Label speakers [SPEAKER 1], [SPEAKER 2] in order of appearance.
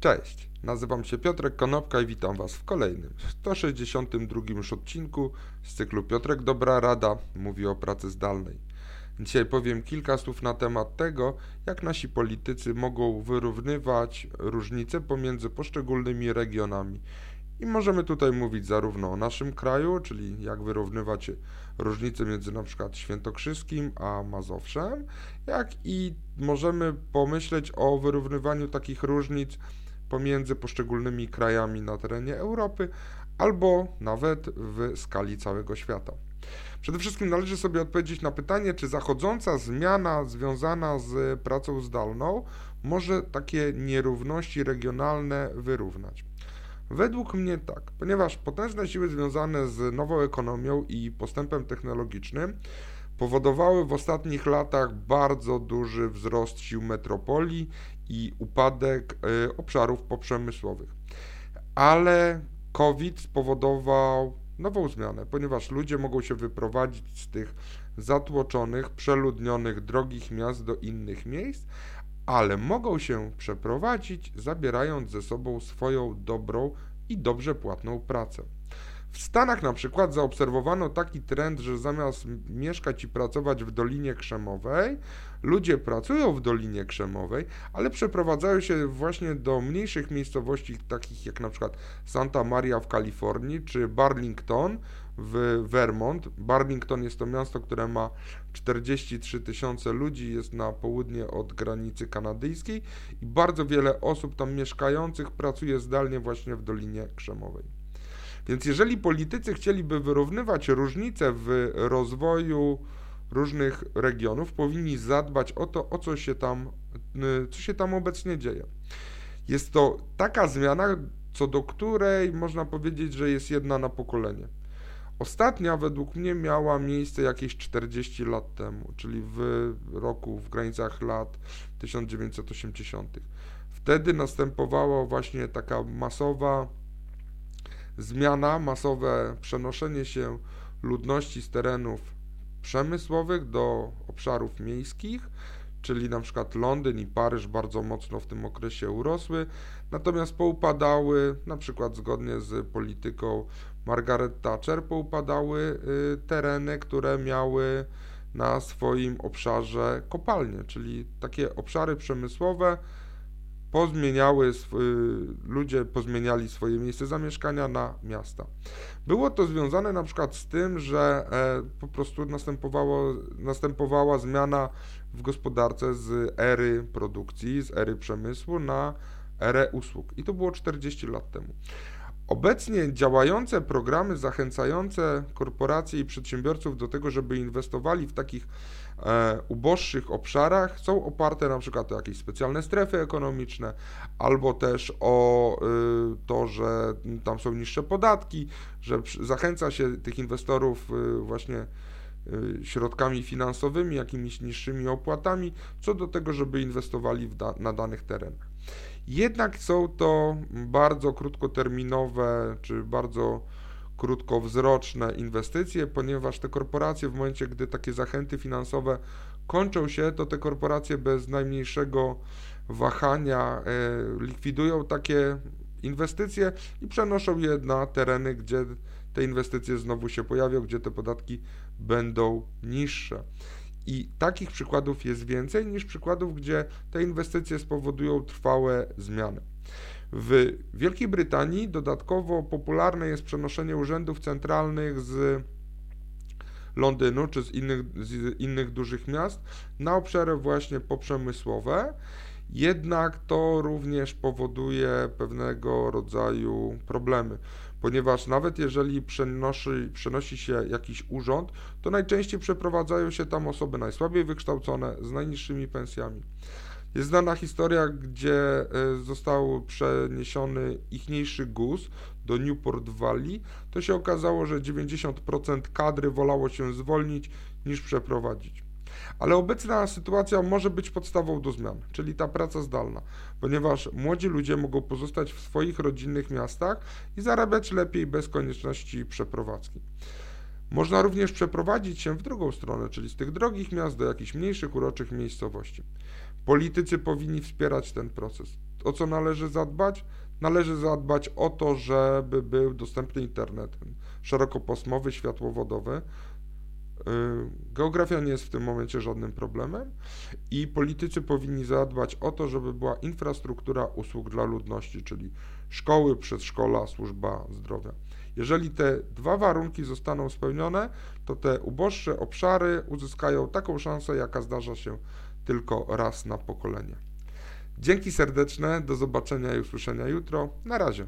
[SPEAKER 1] Cześć, nazywam się Piotrek Konopka i witam Was w kolejnym 162 już odcinku z cyklu Piotrek Dobra Rada mówi o pracy zdalnej. Dzisiaj powiem kilka słów na temat tego, jak nasi politycy mogą wyrównywać różnice pomiędzy poszczególnymi regionami. I możemy tutaj mówić zarówno o naszym kraju, czyli jak wyrównywać różnice między przykład Świętokrzyskim a Mazowszem, jak i możemy pomyśleć o wyrównywaniu takich różnic pomiędzy poszczególnymi krajami na terenie Europy albo nawet w skali całego świata. Przede wszystkim należy sobie odpowiedzieć na pytanie, czy zachodząca zmiana związana z pracą zdalną może takie nierówności regionalne wyrównać. Według mnie tak, ponieważ potężne siły związane z nową ekonomią i postępem technologicznym powodowały w ostatnich latach bardzo duży wzrost sił metropolii i upadek y, obszarów poprzemysłowych. Ale COVID spowodował nową zmianę, ponieważ ludzie mogą się wyprowadzić z tych zatłoczonych, przeludnionych, drogich miast do innych miejsc, ale mogą się przeprowadzić, zabierając ze sobą swoją dobrą i dobrze płatną pracę. W Stanach na przykład zaobserwowano taki trend, że zamiast mieszkać i pracować w Dolinie Krzemowej, ludzie pracują w Dolinie Krzemowej, ale przeprowadzają się właśnie do mniejszych miejscowości, takich jak na przykład Santa Maria w Kalifornii czy Burlington w Vermont. Burlington jest to miasto, które ma 43 tysiące ludzi, jest na południe od granicy kanadyjskiej i bardzo wiele osób tam mieszkających pracuje zdalnie właśnie w Dolinie Krzemowej. Więc jeżeli politycy chcieliby wyrównywać różnice w rozwoju różnych regionów, powinni zadbać o to, o co się tam, y, co się tam obecnie dzieje. Jest to taka zmiana, co do której można powiedzieć, że jest jedna na pokolenie. Ostatnia według mnie miała miejsce jakieś 40 lat temu, czyli w roku, w granicach lat 1980. Wtedy następowała właśnie taka masowa zmiana, masowe przenoszenie się ludności z terenów przemysłowych do obszarów miejskich, czyli na przykład Londyn i Paryż bardzo mocno w tym okresie urosły, natomiast poupadały, na przykład zgodnie z polityką Margaret Thatcher, poupadały y, tereny, które miały na swoim obszarze kopalnie, czyli takie obszary przemysłowe, pozmieniały, ludzie pozmieniali swoje miejsce zamieszkania na miasta. Było to związane na przykład z tym, że e, po prostu następowało, następowała zmiana w gospodarce z ery produkcji, z ery przemysłu na erę usług. I to było 40 lat temu. Obecnie działające programy zachęcające korporacje i przedsiębiorców do tego, żeby inwestowali w takich e, uboższych obszarach, są oparte na przykład o jakieś specjalne strefy ekonomiczne, albo też o y, to, że tam są niższe podatki, że zachęca się tych inwestorów y, właśnie środkami finansowymi, jakimiś niższymi opłatami, co do tego, żeby inwestowali da na danych terenach. Jednak są to bardzo krótkoterminowe czy bardzo krótkowzroczne inwestycje, ponieważ te korporacje w momencie, gdy takie zachęty finansowe kończą się, to te korporacje bez najmniejszego wahania e, likwidują takie inwestycje i przenoszą je na tereny, gdzie te inwestycje znowu się pojawią, gdzie te podatki będą niższe. I takich przykładów jest więcej niż przykładów, gdzie te inwestycje spowodują trwałe zmiany. W Wielkiej Brytanii dodatkowo popularne jest przenoszenie urzędów centralnych z Londynu czy z innych, z innych dużych miast na obszary właśnie poprzemysłowe. Jednak to również powoduje pewnego rodzaju problemy ponieważ nawet jeżeli przenosi, przenosi się jakiś urząd, to najczęściej przeprowadzają się tam osoby najsłabiej wykształcone, z najniższymi pensjami. Jest znana historia, gdzie e, został przeniesiony ichniejszy GUS do Newport Valley. To się okazało, że 90% kadry wolało się zwolnić niż przeprowadzić. Ale obecna sytuacja może być podstawą do zmian, czyli ta praca zdalna, ponieważ młodzi ludzie mogą pozostać w swoich rodzinnych miastach i zarabiać lepiej bez konieczności przeprowadzki. Można również przeprowadzić się w drugą stronę, czyli z tych drogich miast do jakichś mniejszych, uroczych miejscowości. Politycy powinni wspierać ten proces. o co należy zadbać? Należy zadbać o to, żeby był dostępny internet szerokopasmowy, światłowodowy. Y, geografia nie jest w tym momencie żadnym problemem i politycy powinni zadbać o to, żeby była infrastruktura usług dla ludności, czyli szkoły, przedszkola, służba zdrowia. Jeżeli te dwa warunki zostaną spełnione, to te uboższe obszary uzyskają taką szansę, jaka zdarza się tylko raz na pokolenie. Dzięki serdeczne, do zobaczenia i usłyszenia jutro. Na razie.